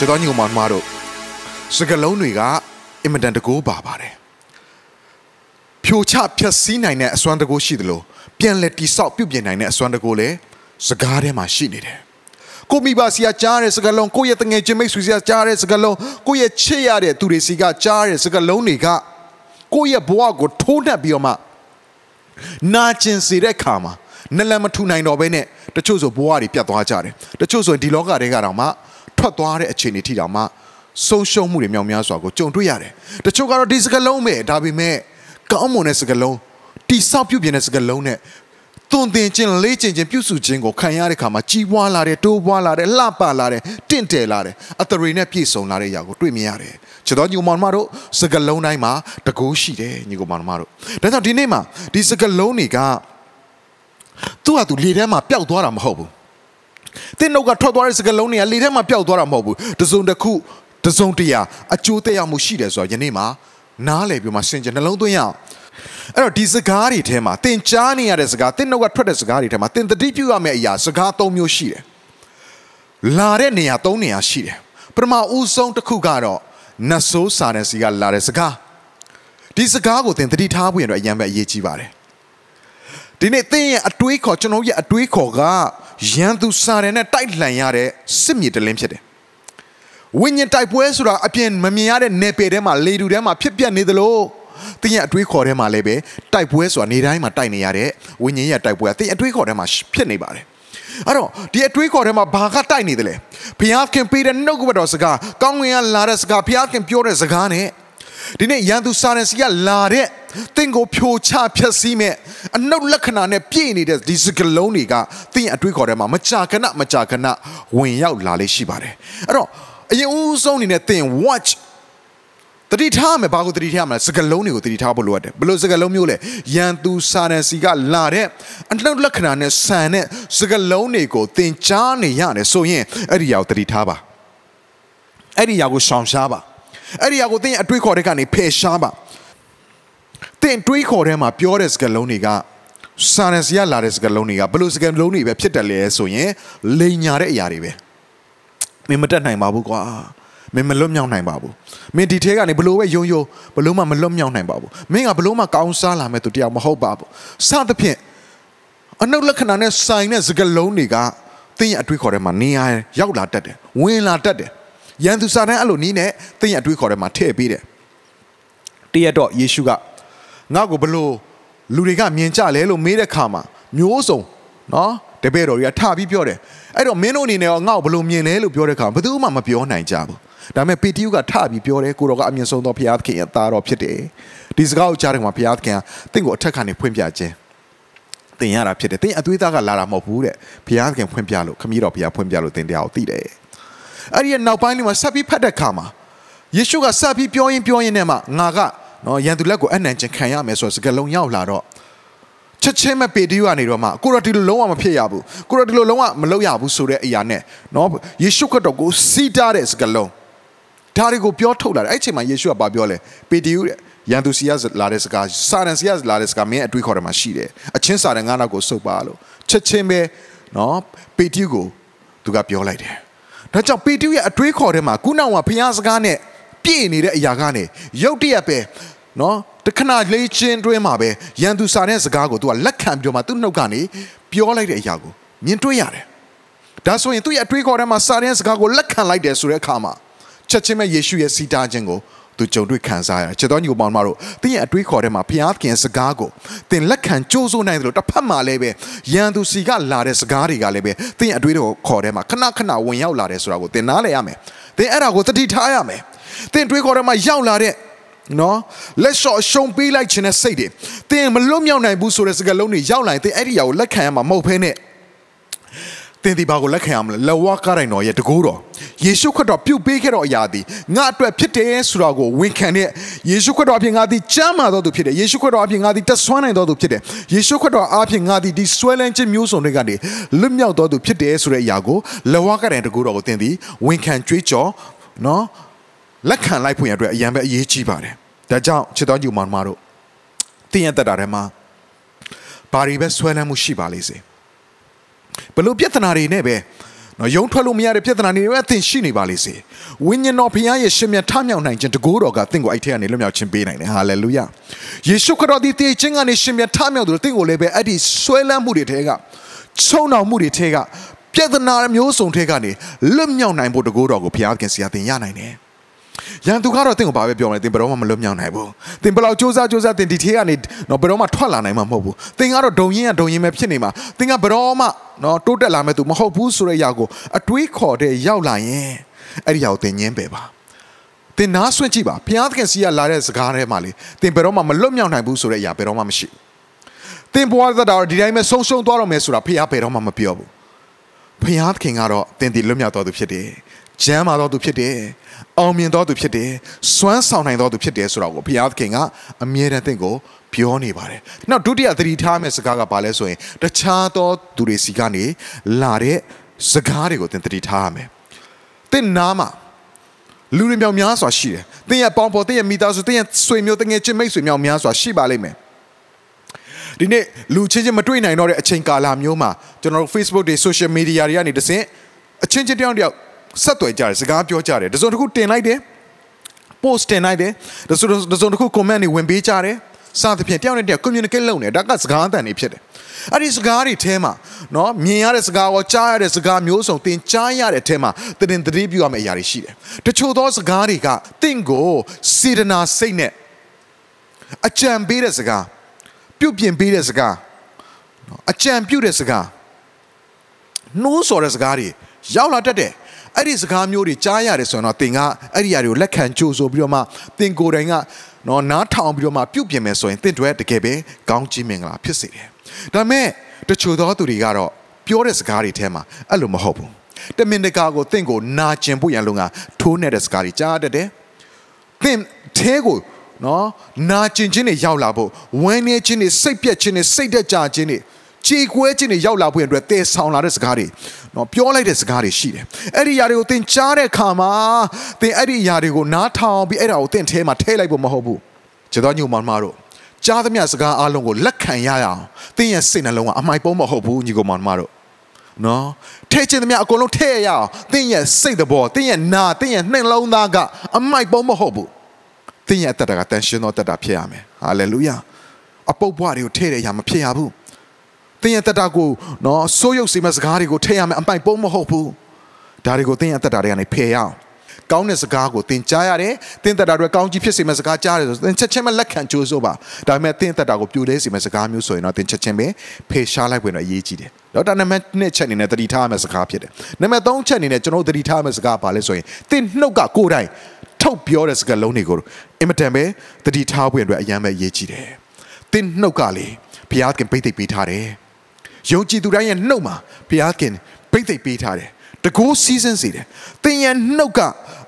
ခြေတော်ညီကောင်မမတို့စကလုံးတွေကအင်မတန်တကိုးပါပါတယ်ဖြိုချဖြက်စီးနိုင်တဲ့အစွမ်းတကိုးရှိသလိုပြန်လဲတိဆောက်ပြုတ်ပြင်နိုင်တဲ့အစွမ်းတကိုးလည်းစကားထဲမှာရှိနေတယ်ကိုမိဘစီကကြားတဲ့စကလုံးကိုယ့်ရဲ့တငယ်ချင်းမိတ်ဆွေစီကကြားတဲ့စကလုံးကိုယ့်ရဲ့ချစ်ရတဲ့သူတွေစီကကြားတဲ့စကလုံးတွေကကိုယ့်ရဲ့ဘဝကိုထိုးနှက်ပြီးတော့မှနာကျင်စေတဲ့ခါမှာနလန်မထူနိုင်တော့ဘဲနဲ့တချို့ဆိုဘဝတွေပြတ်သွားကြတယ်တချို့ဆိုဒီလောကတွေကတောင်မှ ထွက်သွားတဲ့အခြေအနေထိတောင်မှဆုံးရှုံးမှုတွေမြောက်များစွာကိုကြုံတွေ့ရတယ်တချို့ကတော့ဒီစကလုံးပဲဒါပေမဲ့ကောင်းမွန်တဲ့စကလုံးတိဆောက်ပြုတ်ပြင်းတဲ့စကလုံးနဲ့သွန်သင်ခြင်းလေးကျင်ခြင်းပြုစုခြင်းကိုခံရတဲ့ခါမှာကြီးပွားလာတဲ့တိုးပွားလာတဲ့လှပလာတဲ့တင့်တယ်လာတဲ့အသရေနဲ့ပြည့်စုံလာတဲ့အရာကိုတွေ့မြင်ရတယ်ချစ်တော်ညီကောင်မတို့စကလုံးတိုင်းမှာတကူရှိတယ်ညီကောင်မတို့ဒါကြောင့်ဒီနေ့မှာဒီစကလုံးတွေကသူ့ဟာသူလေထဲမှာပျောက်သွားတာမဟုတ်ဘူး တင်းနှုတ်ကထွက်သွားတဲ့စကလုံးတွေကလေထဲမှာပျောက်သွားတာမဟုတ်ဘူးတစုံတစ်ခုတစုံတရာအကျိုးသက်ရောက်မှုရှိတယ်ဆိုတော့ယနေ့မှာနားလည်ပြီးမှစင်ကြနှလုံးသွင်းရအောင်အဲ့တော့ဒီစကားတွေထဲမှာတင်ကြားနေရတဲ့စကားတင်းနှုတ်ကထွက်တဲ့စကားတွေထဲမှာတင်တတိပြုရမယ့်အရာစကား၃မျိုးရှိတယ်လာတဲ့နေရာ၃နေရာရှိတယ်ပထမဦးဆုံးတစ်ခုကတော့နတ်ဆိုးစာတဲ့စီကလာတဲ့စကားဒီစကားကိုတင်တတိထားဖို့ရတော့အရင်ပဲအရေးကြီးပါတယ်ဒီနေ့သင်ရဲ့အတွေးခေါ်ကျွန်တော်ရဲ့အတွေးခေါ်က ရန်သူစာရယ်နဲ့တိုက်လှန်ရတဲ့စစ်မြေတလင်းဖြစ်တယ်ဝိညာဉ်တိုက်ပွဲဆိုတာအပြင်မမြင်ရတဲ့နယ်ပယ်ထဲမှာလေတူထဲမှာဖြစ်ပျက်နေသလိုသင်ရဲ့အတွေးခေါ်ထဲမှာလည်းပဲတိုက်ပွဲဆိုတာနေတိုင်းမှာတိုက်နေရတဲ့ဝိညာဉ်ရဲ့တိုက်ပွဲကသင်အတွေးခေါ်ထဲမှာဖြစ်နေပါတယ်အဲ့တော့ဒီအတွေးခေါ်ထဲမှာဘာကတိုက်နေတယ်လဲဘုရားခင်ပေးတဲ့နှုတ်ကပတ်တော်စကားကောင်းငင်ကလာတဲ့စကားဘုရားခင်ပြောတဲ့စကားနဲ့ ဒီနေ့ရန်သူစာရန်စီကလာတဲ့တင့်ကိုဖြိုချဖျက်ဆီးမဲ့အနှုတ်လက္ခဏာနဲ့ပြည့်နေတဲ့ဒီစကလုံးတွေကတင့်အတွေးခေါ်ထဲမှာမကြာခဏမကြာခဏဝင်ရောက်လာလေးရှိပါတယ်အဲ့တော့အရင်ဦးဆုံးအနေနဲ့တင် watch တတိထားမယ်ဘာကိုတတိထားမလဲစကလုံးတွေကိုတတိထားဖို့လိုအပ်တယ်ဘယ်လိုစကလုံးမျိုးလဲရန်သူစာရန်စီကလာတဲ့အနှုတ်လက္ခဏာနဲ့ဆန်တဲ့စကလုံးတွေကိုတင်ကြားနေရတယ်ဆိုရင်အဲ့ဒီအရာကိုတတိထားပါအဲ့ဒီအရာကိုရှောင်ရှားပါ အဲ့ဒီအရာကိုသင်အတွေးခေါ်တဲ့ကနေဖယ်ရှားပါသင်တွေးခေါ်တဲ့မှာပြောတဲ့စကားလုံးတွေကစာရန်စီကလာတဲ့စကားလုံးတွေကဘယ်လိုစကားလုံးတွေပဲဖြစ်တယ်လဲဆိုရင်လိန်ညာတဲ့အရာတွေပဲမင်းမတက်နိုင်ပါဘူးကွာမင်းမလွတ်မြောက်နိုင်ပါဘူးမင်းဒီထဲကနေဘလို့ပဲယုံယုံဘလို့မှမလွတ်မြောက်နိုင်ပါဘူးမင်းကဘလို့မှကောင်းစားလာမဲ့သူတရားမဟုတ်ပါဘူးစသဖြင့်အနုလက္ခဏာနဲ့ဆိုင်တဲ့စကားလုံးတွေကသင်ရဲ့အတွေးခေါ်ထဲမှာနေရာရောက်လာတတ်တယ်ဝင်လာတတ်တယ် ရန်သူစာတန်းအဲ့လိုနီးနဲ့သင်ရဲ့အတွေးခေါ်ထဲမှာထည့်ပေးတယ်တရက်တော့ယေရှုကငါ့ကိုဘလို့လူတွေကမြင်ကြလဲလို့မေးတဲ့ခါမှာမျိုးစုံနော်တပည့်တော်တွေကထပြီးပြောတယ်အဲ့တော့မင်းတို့အနေနဲ့ရောငါ့ကိုဘလို့မြင်လဲလို့ပြောတဲ့ခါဘယ်သူမှမပြောနိုင်ကြဘူးဒါပေမဲ့ပေတရုကထပြီးပြောတယ်ကိုတော်ကအမြင်ဆုံးသောဘုရားသခင်ရဲ့သားတော်ဖြစ်တယ်ဒီစကားကိုကြားတဲ့မှာဘုရားသခင်ကတင့်ကိုအထက်ကနေဖွင့်ပြခြင်းတင်ရတာဖြစ်တယ်တင်အသွေးသားကလာတာမဟုတ်ဘူးတဲ့ဘုရားသခင်ဖွင့်ပြလို့ခမည်းတော်ဘုရားဖွင့်ပြလို့တင်တရားကိုသိတယ် အဲ့ဒီနောက်ပိုင်းလေးမှာဆက်ပြီးဖတ်တဲ့ခါမှာယေရှုကဆက်ပြီးပြောရင်ပြောရင်နဲ့မှငါကနော်ရန်သူလက်ကိုအနှံခြင်းခံရမယ်ဆိုတော့စကားလုံးရောက်လာတော့ချက်ချင်းမဲ့ပေတရုကနေတော့မှကိုရတီလိုလုံးဝမဖြစ်ရဘူးကိုရတီလိုလုံးဝမလုပ်ရဘူးဆိုတဲ့အရာနဲ့နော်ယေရှုခရစ်တော်ကိုစီးတားတဲ့စကားလုံးဒါတွေကိုပြောထုတ်လာတယ်အဲ့အချိန်မှာယေရှုကဘာပြောလဲပေတရုတဲ့ရန်သူစီရလာတဲ့စကားစာရန်စီရလာတဲ့စကားမင်းအတွေးခေါ်တယ်မှာရှိတယ်အချင်းစာရန်ငါးနောက်ကိုစုပ်ပါလို့ချက်ချင်းပဲနော်ပေတရုကိုသူကပြောလိုက်တယ် ဒါကြောင့်ပေတရုရဲ့အတွေးခေါ်ထဲမှာခုနောက်မှာဘုရားစကားနဲ့ပြည့်နေတဲ့အရာကနေရုတ်တရက်ပဲနော်တခဏလေးချင်းတွင်းမှာပဲရန်သူစာတဲ့စကားကိုသူကလက်ခံပြောမှသူ့နှုတ်ကနေပြောလိုက်တဲ့အရာကိုမြင်တွေ့ရတယ်ဒါဆိုရင်သူ့ရဲ့အတွေးခေါ်ထဲမှာစာတဲ့စကားကိုလက်ခံလိုက်တယ်ဆိုတဲ့အခါမှာချက်ချင်းပဲယေရှုရဲ့စီတာခြင်းကို သူကြုံတွေ့ခံစားရတယ်။ချက်တော်ညီကိုမောင်မတို့တင်းရဲ့အတွေးခေါ်ထဲမှာဘုရားခင်စကားကိုတင်လက်ခံကြိုးစိုးနိုင်တယ်လို့တစ်ဖက်မှာလည်းပဲရန်သူစီကလာတဲ့စကားတွေကလည်းပဲတင်းရဲ့အတွေးတော်ခေါ်ထဲမှာခဏခဏဝင်ရောက်လာတယ်ဆိုတာကိုတင်နားလည်ရမယ်။တင်အဲ့ဒါကိုသတိထားရမယ်။တင်တွေးခေါ်ထဲမှာရောက်လာတဲ့နော်လက်လျှော့ရှုံပေးလိုက်ခြင်းနဲ့စိတ်တွေတင်မလွတ်မြောက်နိုင်ဘူးဆိုတဲ့စကားလုံးတွေရောက်လာရင်တင်အဲ့ဒီအရာကိုလက်ခံရမှာမဟုတ်ဘဲနဲ့သ င်ဒီဘာကိုလက်ခံရမလဲလက်ဝါးကားတိုင်းတော်ရဲ့တကူတော်ယေရှုခရစ်တော်ပြုတ်ပေးခဲ့တော်အရာသည်ငါအတွက်ဖြစ်တယ်ဆိုတာကိုဝန်ခံတဲ့ယေရှုခရစ်တော်အပြင်ငါသည်ကြမ်းမာတော်သူဖြစ်တယ်ယေရှုခရစ်တော်အပြင်ငါသည်တဆွမ်းနိုင်တော်သူဖြစ်တယ်ယေရှုခရစ်တော်အပြင်ငါသည်ဒီဆွဲလန်းခြင်းမျိုးစုံတွေကနေလွတ်မြောက်တော်သူဖြစ်တယ်ဆိုတဲ့အရာကိုလက်ဝါးကားတိုင်းတကူတော်ကိုသင်သည်ဝန်ခံကြွေးကြော်နော်လက်ခံလိုက်ဖို့ရအတွက်အရန်ပဲအရေးကြီးပါတယ်ဒါကြောင့်ချစ်တော်ညီမတို့သင်ရတတ်တာထဲမှာဘာတွေပဲဆွဲလန်းမှုရှိပါလိမ့်စေ ဘလို့ပြဿနာတွေနဲ့ပဲနော်ယုံထွက်လို့မရတဲ့ပြဿနာတွေပဲအသင်ရှိနေပါလိမ့်စေဝိညာဉ်တော်ဖခင်ရဲ့ရှင်မြတ်ထမြောက်နိုင်ခြင်းတကိုးတော်ကသင်ကိုအဲ့ထက်ကနေလွတ်မြောက်ခြင်းပေးနိုင်တယ်ဟာလေလုယာယေရှုခရစ်တော်ဒီတည်ခြင်းကနေရှင်မြတ်ထမြောက်တယ်သင်ကိုလည်းပဲအဲ့ဒီဆွဲလန်းမှုတွေထဲကချုံနှောင်မှုတွေထဲကပြဿနာမျိုးစုံထဲကနေလွတ်မြောက်နိုင်ဖို့တကိုးတော်ကိုဘုရားခင်ဆရာသင်ရနိုင်တယ် ရန်သူကတော့တင့်ကိုဘာပဲပြောမလဲတင်ဘယ်တော့မှမလွတ်မြောက်နိုင်ဘူးတင်ဘယ်လောက်စူးစမ်းစူးစမ်းတင်ဒီထေးကနေတော့ဘယ်တော့မှထွက်လာနိုင်မှာမဟုတ်ဘူးတင်ကတော့ဒုံရင်ကဒုံရင်ပဲဖြစ်နေမှာတင်ကဘယ်တော့မှနော်တိုးတက်လာမဲ့သူမဟုတ်ဘူးဆိုတဲ့အရာကိုအတွေးခေါ်တဲ့ရောက်လာရင်အဲ့ဒီအရာကိုတင်ငင်းပယ်ပါတင်နားဆွင့်ကြည့်ပါဘုရားသခင်စီကလာတဲ့စကားထဲမှာလေတင်ဘယ်တော့မှမလွတ်မြောက်နိုင်ဘူးဆိုတဲ့အရာဘယ်တော့မှမရှိဘူးတင်ဘွားသက်တာဒီတိုင်းပဲဆုံးရှုံးသွားတော့မယ်ဆိုတာဘုရားဘယ်တော့မှမပြောဘူး ဘုရားသခင်ကတော့တင်ဒီလွတ်မြောက်တော်သူဖြစ်တယ်ကျမ်းမာတော်သူဖြစ်တယ်အောင်မြင်တော်သူဖြစ်တယ်စွမ်းဆောင်နိုင်တော်သူဖြစ်တယ်ဆိုတော့ကိုဘုရားသခင်ကအမြဲတမ်းသင်ကိုပြောနေပါတယ်နောက်ဒုတိယသတိထားမယ့်စကားကဘာလဲဆိုရင်တခြားသောသူတွေစီကနေလာတဲ့စကားတွေကိုသင်သတိထားရမယ်သင်နားမှာလူတွေမြောင်များစွာရှိတယ်သင်ရဲ့ပေါင်းပေါ်သင်ရဲ့မိသားစုသင်ရဲ့ဆွေမျိုးတငယ်ချင်းမိတ်ဆွေမြောင်များစွာရှိပါလိမ့်မယ် ဒီနေ့လူချင်းချင်းမတွေ့နိုင်တော့တဲ့အချိန်ကာလမျိုးမှာကျွန်တော်တို့ Facebook တွေ social media တွေကနေတဆင့်အချင်းချင်းတယောက်တယောက်ဆက်သွယ်ကြတယ်စကားပြောကြတယ်တစုံတစ်ခုတင်လိုက်တယ် post တင်လိုက်တယ်တစုံတစုံတစ်ခု comment တွေဝင်ပေးကြတယ်စသဖြင့်တယောက်နဲ့တယောက် communicate လုပ်နေဒါကစကားအတန်တွေဖြစ်တယ်အဲ့ဒီစကားတွေထဲမှာเนาะမြင်ရတဲ့စကားရောကြားရတဲ့စကားမျိုးစုံသင်ကြားရတဲ့ထဲမှာတင်တတိပြုရမယ့်အရာတွေရှိတယ်တချို့သောစကားတွေကတင့်ကိုစေတနာစိတ်နဲ့အကြံပေးတဲ့စကား ပြုတ်ပြင်ပေးတဲ့စကားအကြံပြုတဲ့စကားနှိုးဆော်တဲ့စကားတွေရောက်လာတတ်တယ်အဲ့ဒီစကားမျိုးတွေကြားရတယ်ဆိုရင်တော့သင်ကအဲ့ဒီຢာတွေကိုလက်ခံကြိုးဆိုပြီးတော့မှသင်ကိုယ်တိုင်ကနော်နားထောင်ပြီးတော့မှပြုတ်ပြင်မယ်ဆိုရင်သင်တို့တကယ်ပဲကောင်းကြီးမင်္ဂလာဖြစ်စေတယ်။ဒါပေမဲ့တချို့သောသူတွေကတော့ပြောတဲ့စကားတွေထဲမှာအဲ့လိုမဟုတ်ဘူး။တမင်တကာကိုသင်ကိုနာကျင်ဖို့ရန်လုံကထိုးနေတဲ့စကားတွေကြားတတ်တယ်။သင်အဲကို နော်နာကျင်ခြင်းတွေရောက်လာဖို့ဝမ်းနည်းခြင်းတွေစိတ်ပြက်ခြင်းတွေစိတ်တက်ကြခြင်းတွေခြေခွဲခြင်းတွေရောက်လာဖို့အတွက်တည်ဆောင်လာတဲ့စကားတွေနော်ပြောလိုက်တဲ့စကားတွေရှိတယ်အဲ့ဒီຢာတွေကိုသင်ကြားတဲ့အခါမှာသင်အဲ့ဒီຢာတွေကိုနားထောင်ပြီးအဲ့ဒါကိုသင်ထဲမှာထည့်လိုက်ဖို့မဟုတ်ဘူးခြေတော်ညုံမောင်မတို့ကြားသမျှစကားအလုံးကိုလက်ခံရရအောင်သင်ရဲ့စိတ်နှလုံးကအမိုက်ပုံးမဟုတ်ဘူးညီကောင်မောင်မတို့နော်ထဲခြင်းသမျှအကုန်လုံးထည့်ရအောင်သင်ရဲ့စိတ်တဘောသင်ရဲ့နာသင်ရဲ့နှလုံးသားကအမိုက်ပုံးမဟုတ်ဘူး သင်ရဲ့အတ္တကတန်ရှင်သောတတ္တဖြစ်ရမယ်ဟာလေလုယာအပုပ်ဘွားတွေကိုထည့်တဲ့အရာမဖြစ်ရဘူးသင်ရဲ့တက်တာကိုနော်ဆိုးရုပ်စီမဲ့စကားတွေကိုထည့်ရမယ်အပိုင်ပုံးမဟုတ်ဘူးဒါတွေကိုသင်ရဲ့တက်တာတွေကနေဖယ်ရအောင်ကောင်းတဲ့စကားကိုသင်ကြားရတယ်သင်တက်တာတွေကောင်းကြီးဖြစ်စေမဲ့စကားကြားရတယ်ဆိုသင်ချက်ချင်းပဲလက်ခံကြိုးစိုးပါဒါပေမဲ့သင်တက်တာကိုပြိုလဲစေမဲ့စကားမျိုးဆိုရင်တော့သင်ချက်ချင်းပဲဖယ်ရှားလိုက်ဝင်တော့အရေးကြီးတယ်တော့ဒါနံပါတ်2ချက်အနေနဲ့သတိထားရမယ့်စကားဖြစ်တယ်နံပါတ်3ချက်အနေနဲ့ကျွန်တော်သတိထားရမယ့်စကားပါလဲဆိုရင်သင်နှုတ်ကကိုယ်တိုင် ထုတ်ပြောတဲ့စကားလုံးတွေကိုအင်မတန်ပဲသတိထားဖို့အတွက်အရန်ပဲအရေးကြီးတယ်သင်နှုတ်ကလေဘုရားခင်ပိတ်သိပ်ပေးထားတယ်ယုံကြည်သူတိုင်းရဲ့နှုတ်မှာဘုရားခင်ဗိတ်သိက်ပေးထားတယ်တကိုးစီးစင်းစေတယ်သင်ရဲ့နှုတ်က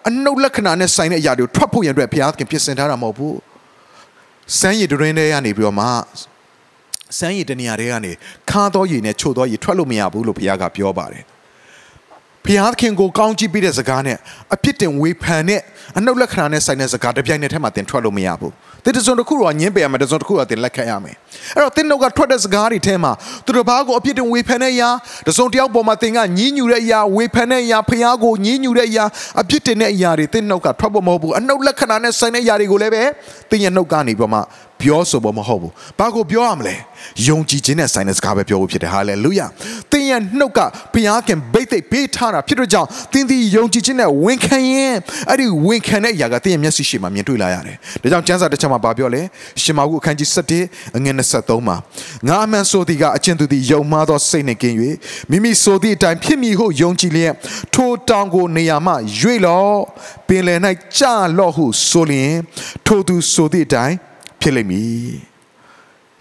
အနှုတ်လက္ခဏာနဲ့ဆိုင်တဲ့အရာတွေကိုထွက်ဖို့ရန်အတွက်ဘုရားခင်ပြင်ဆင်ထားတာမဟုတ်ဘူးစမ်းရည်တွင်တွေကနေပြီးတော့မှစမ်းရည်တနေရာတွေကနေခါသောရည်နဲ့ချို့သောရည်ထွက်လို့မရဘူးလို့ဘုရားကပြောပါတယ် ဘုရားခင်ကိုကောင်းကြည့်ပြီးတဲ့စကားနဲ့အပြစ်တင်ဝေဖန်တဲ့အနှုတ်လက္ခဏာနဲ့ဆိုင်တဲ့စကားတစ်ပြိုင်နက်တည်းမှာသင်ထွက်လို့မရဘူးသင်တစုံတစ်ခုတော့ညင်းပယ်ရမယ်တစုံတစ်ခုတော့သင်လက်ခံရမယ်အဲ့တော့သင်တို့ကထွက်တဲ့စကားတွေထဲမှာသူတို့ဘာကိုအပြစ်တင်ဝေဖန်တဲ့အရာတစုံတယောက်ပေါ်မှာသင်ကညင်းညူတဲ့အရာဝေဖန်တဲ့အရာဖျားကိုညင်းညူတဲ့အရာအပြစ်တင်တဲ့အရာတွေသင်နှုတ်ကထွက်ဖို့မဟုတ်ဘူးအနှုတ်လက္ခဏာနဲ့ဆိုင်တဲ့အရာတွေကိုလည်းပဲသင်ရဲ့နှုတ်ကနေပြီးမှ ပြောဆိုဖို့မဟုတ်ဘူးဘာကိုပြောရမလဲယုံကြည်ခြင်းနဲ့ဆိုင်တဲ့စကားပဲပြောဖို့ဖြစ်တယ်ဟာလေလုယာသင်ရဲ့နှုတ်ကဘုရားခင်ဗိတ်သိက်ပေးထားတာဖြစ်တဲ့ကြောင့်သင်ဒီယုံကြည်ခြင်းနဲ့ဝန်ခံရင်အဲ့ဒီဝန်ခံတဲ့အရာကသင်ရဲ့မျက်စိရှိမှမြင်တွေ့လာရတယ်ဒါကြောင့်ကျမ်းစာတစ်ချက်မှာပြောလဲရှင်မာကုအခန်းကြီး7အငယ်23မှာငါအမှန်ဆိုသည်ကအကျဉ်သူသည်ယုံမှားသောစိတ်နှင့်ကင်း၍မိမိဆိုသည့်အတိုင်းဖြစ်မည်ဟုယုံကြည်လျက်ထိုတောင်ကိုနေရာမှရွေ့လော့ပင်လယ်၌ကြာလော့ဟုဆိုလျင်ထိုသူဆိုသည့်အတိုင်း ဖြစ်လိမ့်မည်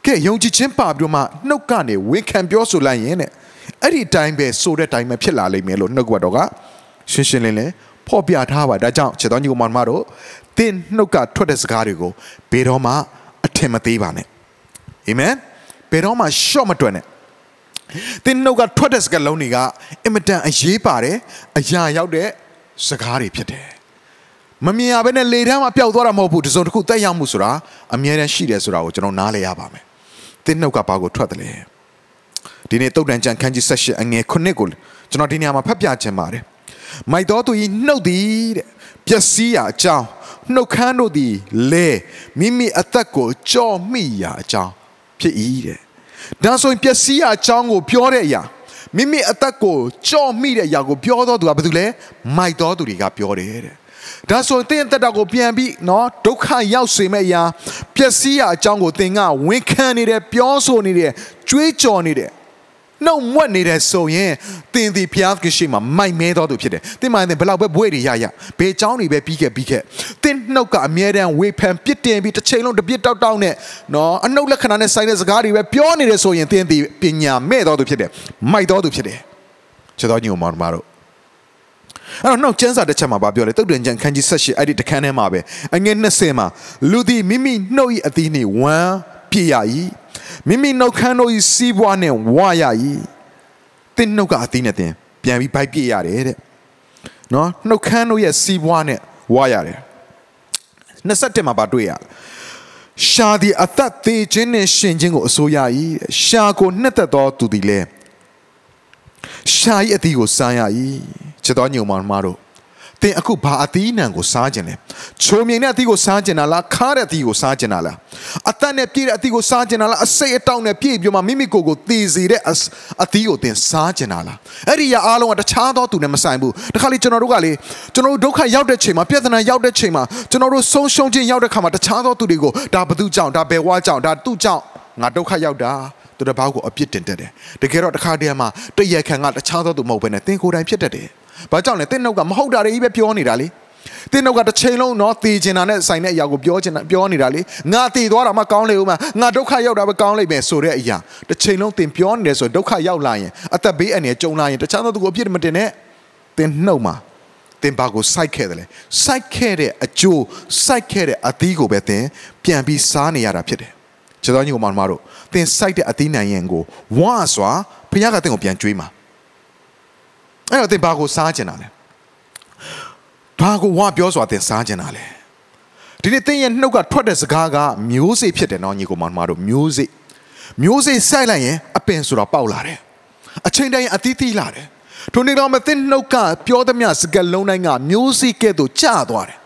ကဲယုံကြည်ခြင်းပါပြီးတော့မှနှုတ်ကနေဝန်ခံပြောဆိုလိုက်ရင်တဲ့အဲ့ဒီတိုင်းပဲဆိုတဲ့တိုင်းပဲဖြစ်လာလိမ့်မယ်လို့နှုတ်ကပတ်တော်ကရှင်းရှင်းလင်းလင်းဖော်ပြထားပါဒါကြောင့်ခြေတော်ညီကိုမောင်မတို့တင်းနှုတ်ကထွက်တဲ့စကားတွေကိုဘယ်တော့မှအထင်မသေးပါနဲ့အာမင်ဘယ်တော့မှရှော့မတွက်နဲ့တင်းနှုတ်ကထွက်တဲ့စကားလုံးတွေကအင်မတန်အရေးပါတယ်အရာရောက်တဲ့စကားတွေဖြစ်တယ် မမြင်ရဘဲနဲ့လေတန်းမှာပျောက်သွားတာမဟုတ်ဘူးတစုံတစ်ခုတက်ရောက်မှုဆိုတာအမြဲတမ်းရှိတယ်ဆိုတာကိုကျွန်တော်နားလည်ရပါမယ်တင်းနှုတ်ကဘာကိုထွက်တယ်လဲဒီနေ့တုတ်တန်ကြံခန်းကြီးဆက်ရှအငယ်ခုနှစ်ကိုကျွန်တော်ဒီနေရာမှာဖတ်ပြခြင်းပါတယ်မိုက်တော်သူဤနှုတ်သည်တဲ့ပျက်စီးရာအကြောင်းနှုတ်ခမ်းတို့သည်လဲမိမိအသက်ကိုကြော်မိရာအကြောင်းဖြစ်၏တဲ့ဒါဆိုရင်ပျက်စီးရာအကြောင်းကိုပြောတဲ့အရာမိမိအသက်ကိုကြော်မိတဲ့အရာကိုပြောတော်သူကဘာလို့လဲမိုက်တော်သူတွေကပြောတယ်တဲ့ ဒါဆိုသင်အသက်တာကိုပြန်ပြီးနော်ဒုက္ခရောက်စေမဲ့အရာပျက်စီးရာအကြောင်းကိုသင်ကဝန်ခံနေတယ်ပြောဆိုနေတယ်ကြွေးကြော်နေတယ်နှုတ်မွက်နေတယ်ဆိုရင်သင်ဒီဘုရားကရှိမှမိုက်မဲတော်သူဖြစ်တယ်။သင်မှလည်းဘလောက်ပဲဘွေတွေရရဘေးချောင်းတွေပဲပြီးခဲ့ပြီးခဲ့သင်နှုတ်ကအမြဲတမ်းဝေဖန်ပြစ်တင်ပြီးတစ်ချိန်လုံးတပြစ်တောက်တောက်နဲ့နော်အနှုတ်လက္ခဏာနဲ့ဆိုင်တဲ့စကားတွေပဲပြောနေတယ်ဆိုရင်သင်ဒီပညာမဲ့တော်သူဖြစ်တယ်။မိုက်တော်သူဖြစ်တယ်။ချစ်တော်ညီအမတို့ အဲ့တော့နောက်ကျမ်းစာတစ်ချက်မှာဗာပြောတယ်တုတ်တင်ကျန်ခန်းကြီး78အဲ့ဒီတခန်းထဲမှာပဲအငယ်20မှာလူသည်မိမိနှုတ်၏အသီးနှင့်ဝမ်းပြည့်ရ၏မိမိနှုတ်ခမ်းတို့၏စီးပွားနဲ့ဝါရ၏တင်းနှုတ်ကအသီးနဲ့တင်ပြန်ပြီးဗိုက်ပြည့်ရတယ်တဲ့နော်နှုတ်ခမ်းတို့ရဲ့စီးပွားနဲ့ဝါရတယ်27မှာဗာတွေ့ရရှာသည်အသက်သေးခြင်းနဲ့ရှင်ခြင်းကိုအစိုးရ၏ရှာကိုနှစ်သက်သောသူသည်လည်း ရှာ၏အသီးကိုစားရ၏ချစ်တော်ညုံမောင်မတို့သင်အခုဘာအသီးနှံကိုစားကျင်လဲချိုမြိန်တဲ့အသီးကိုစားကျင်တာလားခါတဲ့အသီးကိုစားကျင်တာလားအသက်နဲ့ပြည့်တဲ့အသီးကိုစားကျင်တာလားအစိတ်အတောင့်နဲ့ပြည့်ပြီးမှမိမိကိုယ်ကိုတည်စေတဲ့အသီးကိုသင်စားကျင်တာလားအဲ့ဒီရအားလုံးကတခြားသောသူနဲ့မဆိုင်ဘူးတခါလေကျွန်တော်တို့ကလေကျွန်တော်တို့ဒုက္ခရောက်တဲ့ချိန်မှာပြဿနာရောက်တဲ့ချိန်မှာကျွန်တော်တို့ဆုံးရှုံးခြင်းရောက်တဲ့ခါမှာတခြားသောသူတွေကိုဒါဘသူကြောင့်ဒါဘယ်ဝါကြောင့်ဒါသူ့ကြောင့်ငါဒုက္ခရောက်တာ သူတစ်ပေါက်ကိုအပြစ်တင်တတ်တယ်တကယ်တော့တစ်ခါတည်းမှာတရက်ခံကတခြားသောသူမဟုတ်ဘဲနဲ့သင်ကိုယ်တိုင်ဖြစ်တတ်တယ်ဘာကြောင့်လဲသင်နှုတ်ကမဟုတ်တာတွေကြီးပဲပြောနေတာလေသင်နှုတ်ကတစ်ချိန်လုံးတော့တည်ကျင်တာနဲ့ဆိုင်တဲ့အရာကိုပြောချင်တာပြောနေတာလေငါတည်သွားတာမှကောင်းလေဦးမငါဒုက္ခရောက်တာပဲကောင်းလိမ့်မယ်ဆိုတဲ့အရာတစ်ချိန်လုံးသင်ပြောနေတယ်ဆိုဒုက္ခရောက်လာရင်အသက်ဘေးအန္တရာယ်ကြုံလာရင်တခြားသောသူကိုအပြစ်မတင်နဲ့သင်နှုတ်မှာသင်ဘာကိုစိုက်ခဲ့တယ်လဲစိုက်ခဲ့တဲ့အကျိုးစိုက်ခဲ့တဲ့အသီးကိုပဲသင်ပြန်ပြီးစားနေရတာဖြစ်တယ် ခြေတော်ကြီးကိုမှမတို့သင်စိုက်တဲ့အသီးနိုင်ရင်ကိုဝါစွာဘုရားကသင်ကိုပြန်ကြွေးမှာအဲ့တော့သင်ဘာကိုစားကျင်တာလဲဘာကိုဝါပြောစွာသင်စားကျင်တာလဲဒီနေ့သင်ရဲ့နှုတ်ကထွက်တဲ့စကားကမျိုးစေ့ဖြစ်တယ်နော်ညီကောင်မတို့မျိုးစေ့မျိုးစေ့စိုက်လိုက်ရင်အပင်ဆိုတာပေါက်လာတယ်အချိန်တိုင်းအသီးသီးလာတယ်ထိုနေ့တော့မသိနှုတ်ကပြောသမျှစကားလုံးတိုင်းကမျိုးစေ့ကဲ့သို့ကျသွားတယ်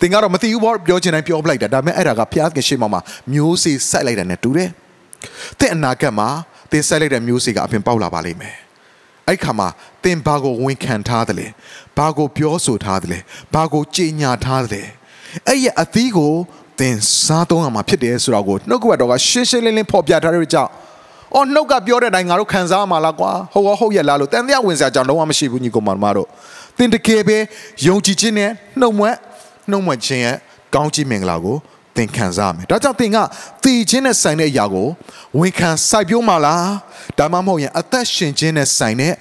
သင်ကတော့မသိဘူးဘောပြောချင်တိုင်းပြောပလိုက်တာဒါပေမဲ့အဲ့ဒါကဖျားကရှိမှမှာမျိုးစေ့စိုက်လိုက်တာနဲ့တူတယ်သင်အနာဂတ်မှာသင်စိုက်လိုက်တဲ့မျိုးစေ့ကအပင်ပေါက်လာပါလိမ့်မယ်အဲ့ခါမှာသင်ဘာကိုဝန်ခံထားတယ်လဲဘာကိုပြောဆိုထားတယ်လဲဘာကိုကြေညာထားတယ်လဲအဲ့ရဲ့အသီးကိုသင်စားသုံးရမှာဖြစ်တယ်ဆိုတော့ကိုနှုတ်ကပတ်တော်ကရှင်းရှင်းလင်းလင်းဖော်ပြထားတဲ့ကြောင့်အော်နှုတ်ကပြောတဲ့အတိုင်းငါတို့ခံစားမှာလားကွာဟုတ်ရောဟုတ်ရဲ့လားလို့တန်တရားဝင်စရာကြောင့်လုံးဝမရှိဘူးညီကောင်မတို့သင်တကယ်ပဲယုံကြည်ခြင်းနဲ့နှုတ်မွက် နှုတ်မွက်ခြင်းရဲ့ကောင်းချီးမင်္ဂလာကိုသင်ခံစားမယ်ဒါကြောင့်သင်ကတည်ခြင်းနဲ့ဆိုင်တဲ့အရာကိုဝန်ခံစိုက်ပျိုးမှာလားဒါမှမဟုတ်ရင်အသက်ရှင်ခြင်းနဲ့ဆိုင်တဲ့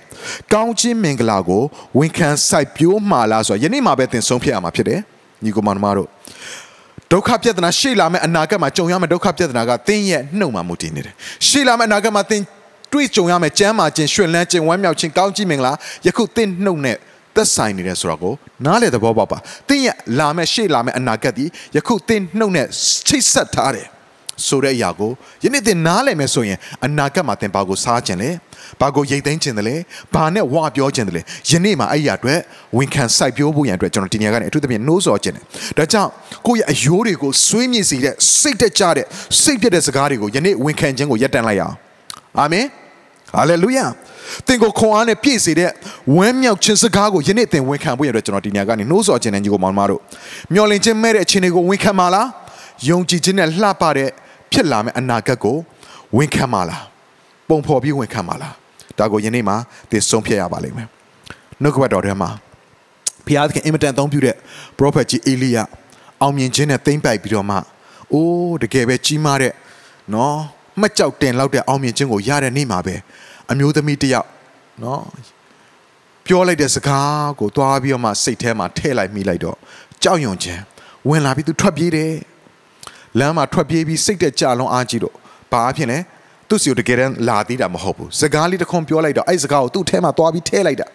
ကောင်းခြင်းမင်္ဂလာကိုဝန်ခံစိုက်ပျိုးမှာလားဆိုတော့ယနေ့မှပဲသင်ဆုံးဖြတ်ရမှာဖြစ်တယ်ညီကောင်မတို့ဒုက္ခပြဿနာရှေ့လာမယ့်အနာဂတ်မှာကြုံရမယ့်ဒုက္ခပြဿနာကသင်ရဲ့နှုတ်မှာမူတည်နေတယ်ရှေ့လာမယ့်အနာဂတ်မှာသင်တွေ့ကြုံရမယ့်ကြမ်းမာခြင်းရွှင်လန်းခြင်းဝမ်းမြောက်ခြင်းကောင်းခြင်းမင်္ဂလာယခုသင်နှုတ်နဲ့ သက်ဆိုင်နေတယ်ဆိုတော့ကိုနားလေသဘောပေါက်ပါတင်းရဲ့လာမဲ့ရှေ့လာမဲ့အနာဂတ်ဒီယခုတင်းနှုတ်နဲ့ချိတ်ဆက်ထားတယ်ဆိုတဲ့အရာကိုယနေ့တင်နားလည်မယ်ဆိုရင်အနာဂတ်မှာတင်ပါကိုစားခြင်းလဲဘာကိုရိတ်သိမ်းခြင်းတယ်လဲဘာနဲ့ဝါပြောခြင်းတယ်လဲယနေ့မှာအဲ့ဒီအတွက်ဝန်ခံစိုက်ပျိုးဖို့ရန်အတွက်ကျွန်တော်ဒီနေရာကနေအထူးသဖြင့်နှိုးဆော်ခြင်းတယ်ဒါကြောင့်ကိုယ့်ရဲ့အယိုးတွေကိုဆွေးမြေ့စေတဲ့စိတ်တက်ကြတဲ့စိတ်ပြတဲ့စကားတွေကိုယနေ့ဝန်ခံခြင်းကိုရပ်တန့်လိုက်အောင်အာမင်ဟာလေလုယာ သင်ကိုခွန်အားနဲ့ပြည့်စေတဲ့ဝမ်းမြောက်ခြင်းစကားကိုယနေ့သင်ဝန်ခံဖို့ရတဲ့ကျွန်တော်ဒီညကနေနှိုးဆော်ခြင်းနဲ့ညီကိုမောင်မတို့မျော်လင့်ခြင်းမဲ့တဲ့အခြေအနေကိုဝန်ခံပါလားယုံကြည်ခြင်းနဲ့လှပတဲ့ဖြစ်လာမယ့်အနာဂတ်ကိုဝန်ခံပါလားပုံဖော်ပြီးဝန်ခံပါလားဒါကိုယနေ့မှသင်ဆုံးဖြတ်ရပါလိမ့်မယ်နှုတ်ကပတ်တော်ထဲမှာဘုရားသခင်အင်မတန်သုံးပြုတဲ့ prophet ကြီးအေလိယအောင်မြင်ခြင်းနဲ့သိမ့်ပိုက်ပြီးတော့မှအိုးတကယ်ပဲကြီးမားတဲ့နော်မှတ်ကြောက်တင်လောက်တဲ့အောင်မြင်ခြင်းကိုရတဲ့နေ့မှာပဲ အမျိုးသမီးတစ်ယောက်နော်ပြောလိုက်တဲ့စကားကိုသွားပြီးတော့မှစိတ်ထဲမှာထည့်လိုက်မိလိုက်တော့ကြောက်ရွံ့ခြင်းဝင်လာပြီးသူထွက်ပြေးတယ်လမ်းမှာထွက်ပြေးပြီးစိတ်တက်ကြလုံးအားကြီးတော့ဘာအဖြစ်လဲသူစီကိုတကယ်တမ်းလာသေးတာမဟုတ်ဘူးစကားလေးတစ်ခွန်းပြောလိုက်တော့အဲ့စကားကိုသူ့ထဲမှာသွားပြီးထည့်လိုက်တာ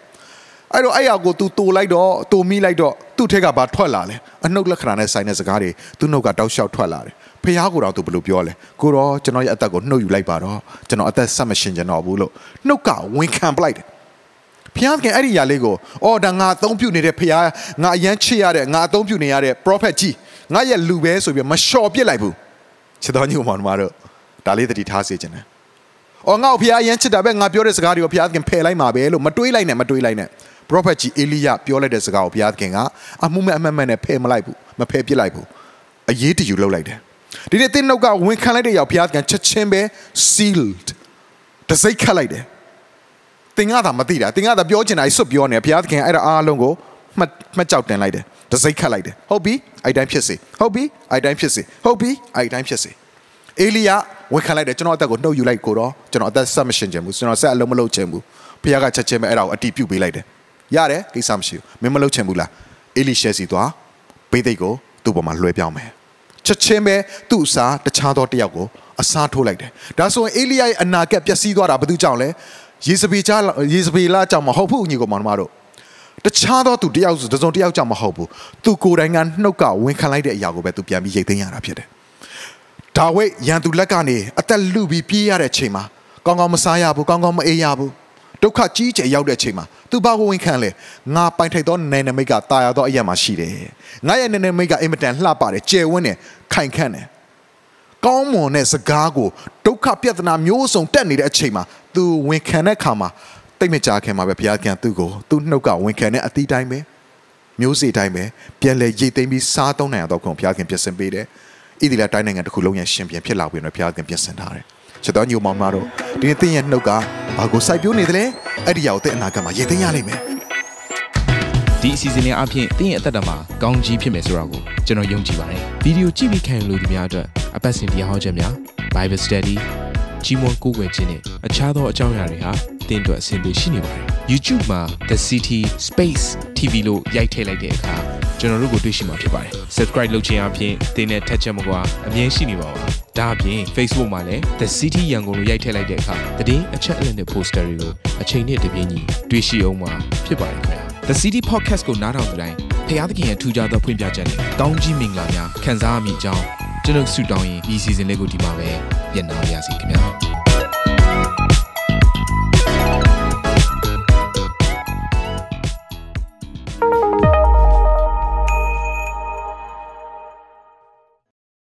အဲ့တော့အဲ့ရကို तू တူလိုက်တော့တူမိလိုက်တော့သူ့ထက်ကဘာထွက်လာလဲအနှုတ်လက္ခဏာနဲ့ဆိုင်တဲ့စကားတွေသူ့နှုတ်ကတောက်လျှောက်ထွက်လာတယ် ဖះကိုတော့ तू ဘယ်လိုပြောလဲကိုတော့ကျွန်တော်ရဲ့အသက်ကိုနှုတ်ယူလိုက်ပါတော့ကျွန်တော်အသက်ဆက်မရှင်ကျွန်တော်ဘူးလို့နှုတ်ကဝင်ခံပလိုက်တယ်ဖះခင်အဲ့ဒီຢာလေးကိုအော်ဒါငါအသုံးပြုနေတဲ့ဖះငါအရန်ချစ်ရတဲ့ငါအသုံးပြုနေရတဲ့ prophet ကြီးငါရဲ့လူပဲဆိုပြီးမလျှော်ပြစ်လိုက်ဘူးချစ်တော်ညီကောင်မတို့ဒါလေးသတိထားစေချင်တယ်။အော်ငါ့ကိုဖះအရန်ချစ်တာပဲငါပြောတဲ့စကားတွေကိုဖះခင်ဖယ်လိုက်မှာပဲလို့မတွေးလိုက်နဲ့မတွေးလိုက်နဲ့ prophet ကြီးအေလိယပြောလိုက်တဲ့စကားကိုဘုရားသခင်ကအမှုမဲ့အမှတ်မဲ့နဲ့ဖယ်မလိုက်ဘူးမဖယ်ပစ်လိုက်ဘူးအရေးတယူလုပ်လိုက်တယ် ဒီနေ့တင်းနှုတ်ကဝင်ခံလိုက်တဲ့ရောက်ဘုရားသခင်ချက်ချင်းပဲ sealed တစိတ်ခတ်လိုက်တယ်တင်ကသာမသိတာတင်ကသာပြောချင်တာစွတ်ပြောနေဘုရားသခင်အဲ့ဒါအားလုံးကိုမှတ်မှတ်ကြောက်တင်လိုက်တယ်တစိတ်ခတ်လိုက်တယ်ဟုတ်ပြီအဲ့တိုင်းဖြစ်စေဟုတ်ပြီအဲ့တိုင်းဖြစ်စေဟုတ်ပြီအဲ့တိုင်းဖြစ်စေအေလိယဝန်ခံလိုက်တယ်ကျွန်တော်အသက်ကိုနှုတ်ယူလိုက်ကိုတော့ကျွန်တော်အသက်ဆက်မရှင်ချင်ဘူးကျွန်တော်ဆက်အလုံးမလုပ်ချင်ဘူးဘုရားကချက်ချင်းပဲအဲ့ဒါကိုအတီးပြုတ်ပေးလိုက်တယ်ရတယ်ကိစ္စမရှိဘူးမင်းမလုပ်ချင်ဘူးလားအေလိရှဲစီသွားဘေးသိက်ကိုသူ့ပေါ်မှာလွှဲပြောင်းမယ် ချက်ချင်းပဲသူ့အစားတခြားသောတယောက်ကိုအစားထိုးလိုက်တယ်ဒါဆိုရင်အေလိယရဲ့အနာကက်ပျက်စီးသွားတာဘာသူကြောင့်လဲယေဇဗေချာယေဇဗေလကြောင့်မဟုတ်ဘူးညီကောင်မတို့တခြားသောသူတယောက်တစုံတယောက်ကြောင့်မဟုတ်ဘူးသူကိုယ်တိုင်ကနှုတ်ကဝင်ခံလိုက်တဲ့အရာကိုပဲသူပြန်ပြီးရိတ်သိမ်းရတာဖြစ်တယ်ဒါဝိဒ်ရန်သူလက်ကနေအသက်လူပြီးပြေးရတဲ့ချိန်မှာကောင်းကောင်းမစားရဘူးကောင်းကောင်းမအေးရဘူးဒုက္ခကြီးကျယ်ရောက်တဲ့ချိန်မှာ သူဘာကိုဝင်ခံလဲငါပိုင်ထိုက်သောနယ်နိမိတ်ကတာယာသောအရာမှာရှိတယ်ငါရဲ့နယ်နိမိတ်ကအင်မတန်လှပတယ်ကျယ်ဝန်းတယ်ခိုင်ခန့်တယ်ကောင်းမွန်တဲ့စကားကိုဒုက္ခပြဿနာမျိုးစုံတက်နေတဲ့အချိန်မှာသူဝင်ခံတဲ့ခါမှာတိတ်မကြခင်မှာပဲဘုရားကံသူ့ကိုသူ့နှုတ်ကဝင်ခံတဲ့အသီးတိုင်းပဲမျိုးစေ့တိုင်းပဲပြန်လဲရိတ်သိမ်းပြီးစားသုံးနိုင်ရတော့ခုံဘုရားခင်ပြင်ဆင်ပေးတယ်ဣသီလတိုင်းနိုင်ငံတစ်ခုလုံးရဲ့ရှင်ပြန်ဖြစ်လာပြီးတော့ဘုရားခင်ပြင်ဆင်ထားတယ် ချစ်တော်ညိုမောင်မတို့ဒီနေ့သင်ရဲ့နှုတ်ကဘာကိုစိုက်ပျိုးနေသလဲအဲ့ဒီအရာကိုသင်အနာဂတ်မှာရည်သိမ်းရလိမ့်မယ်ဒီအစီအစဉ်လေးအပြင်သင်ရဲ့အသက်တာမှာကောင်းကြီးဖြစ်မယ်ဆိုတာကိုကျွန်တော်ယုံကြည်ပါတယ်ဗီဒီယိုကြည့်ပြီးခံယူလို့ဒီများအတွက်အပတ်စဉ်တရားဟောခြင်းများ Bible Study ကြီးမွန်ကိုးကွယ်ခြင်းနဲ့အခြားသောအကြောင်းအရာတွေဟာသင်အတွက်အဆင်ပြေရှိနေပါတယ် YouTube မှာ The City Space TV လို့ရိုက်ထည့်လိုက်တဲ့အခါကျွန်တော်တို့ကိုတွေ့ရှိမှာဖြစ်ပါတယ် Subscribe လုပ်ခြင်းအပြင်သင်နဲ့ထက်ချက်မကွာအမြင်ရှိနေပါပါ ဒါအပြင် Facebook မှာလည်း The City ရန်ကုန်လို့ရိုက်ထည့်လိုက်တဲ့အခါတည်အချက်အလက်နဲ့ poster တွေကိုအချိန်နဲ့တပြေးညီတွေ့ရှိအောင်မှာဖြစ်ပါတယ်ခင်ဗျာ The City Podcast ကိုနားထောင်ကြတိုင်းဖျားသခင်ရဲ့ထူကြသောဖွင့်ပြချက်နဲ့ကောင်းကြီးမင်္ဂလာများခံစားမိကြောင်းကျွန်တော်ဆုတောင်းရင်ဒီ season လေးကိုဒီမှာပဲညံ့နာပါရစေခင်ဗျာ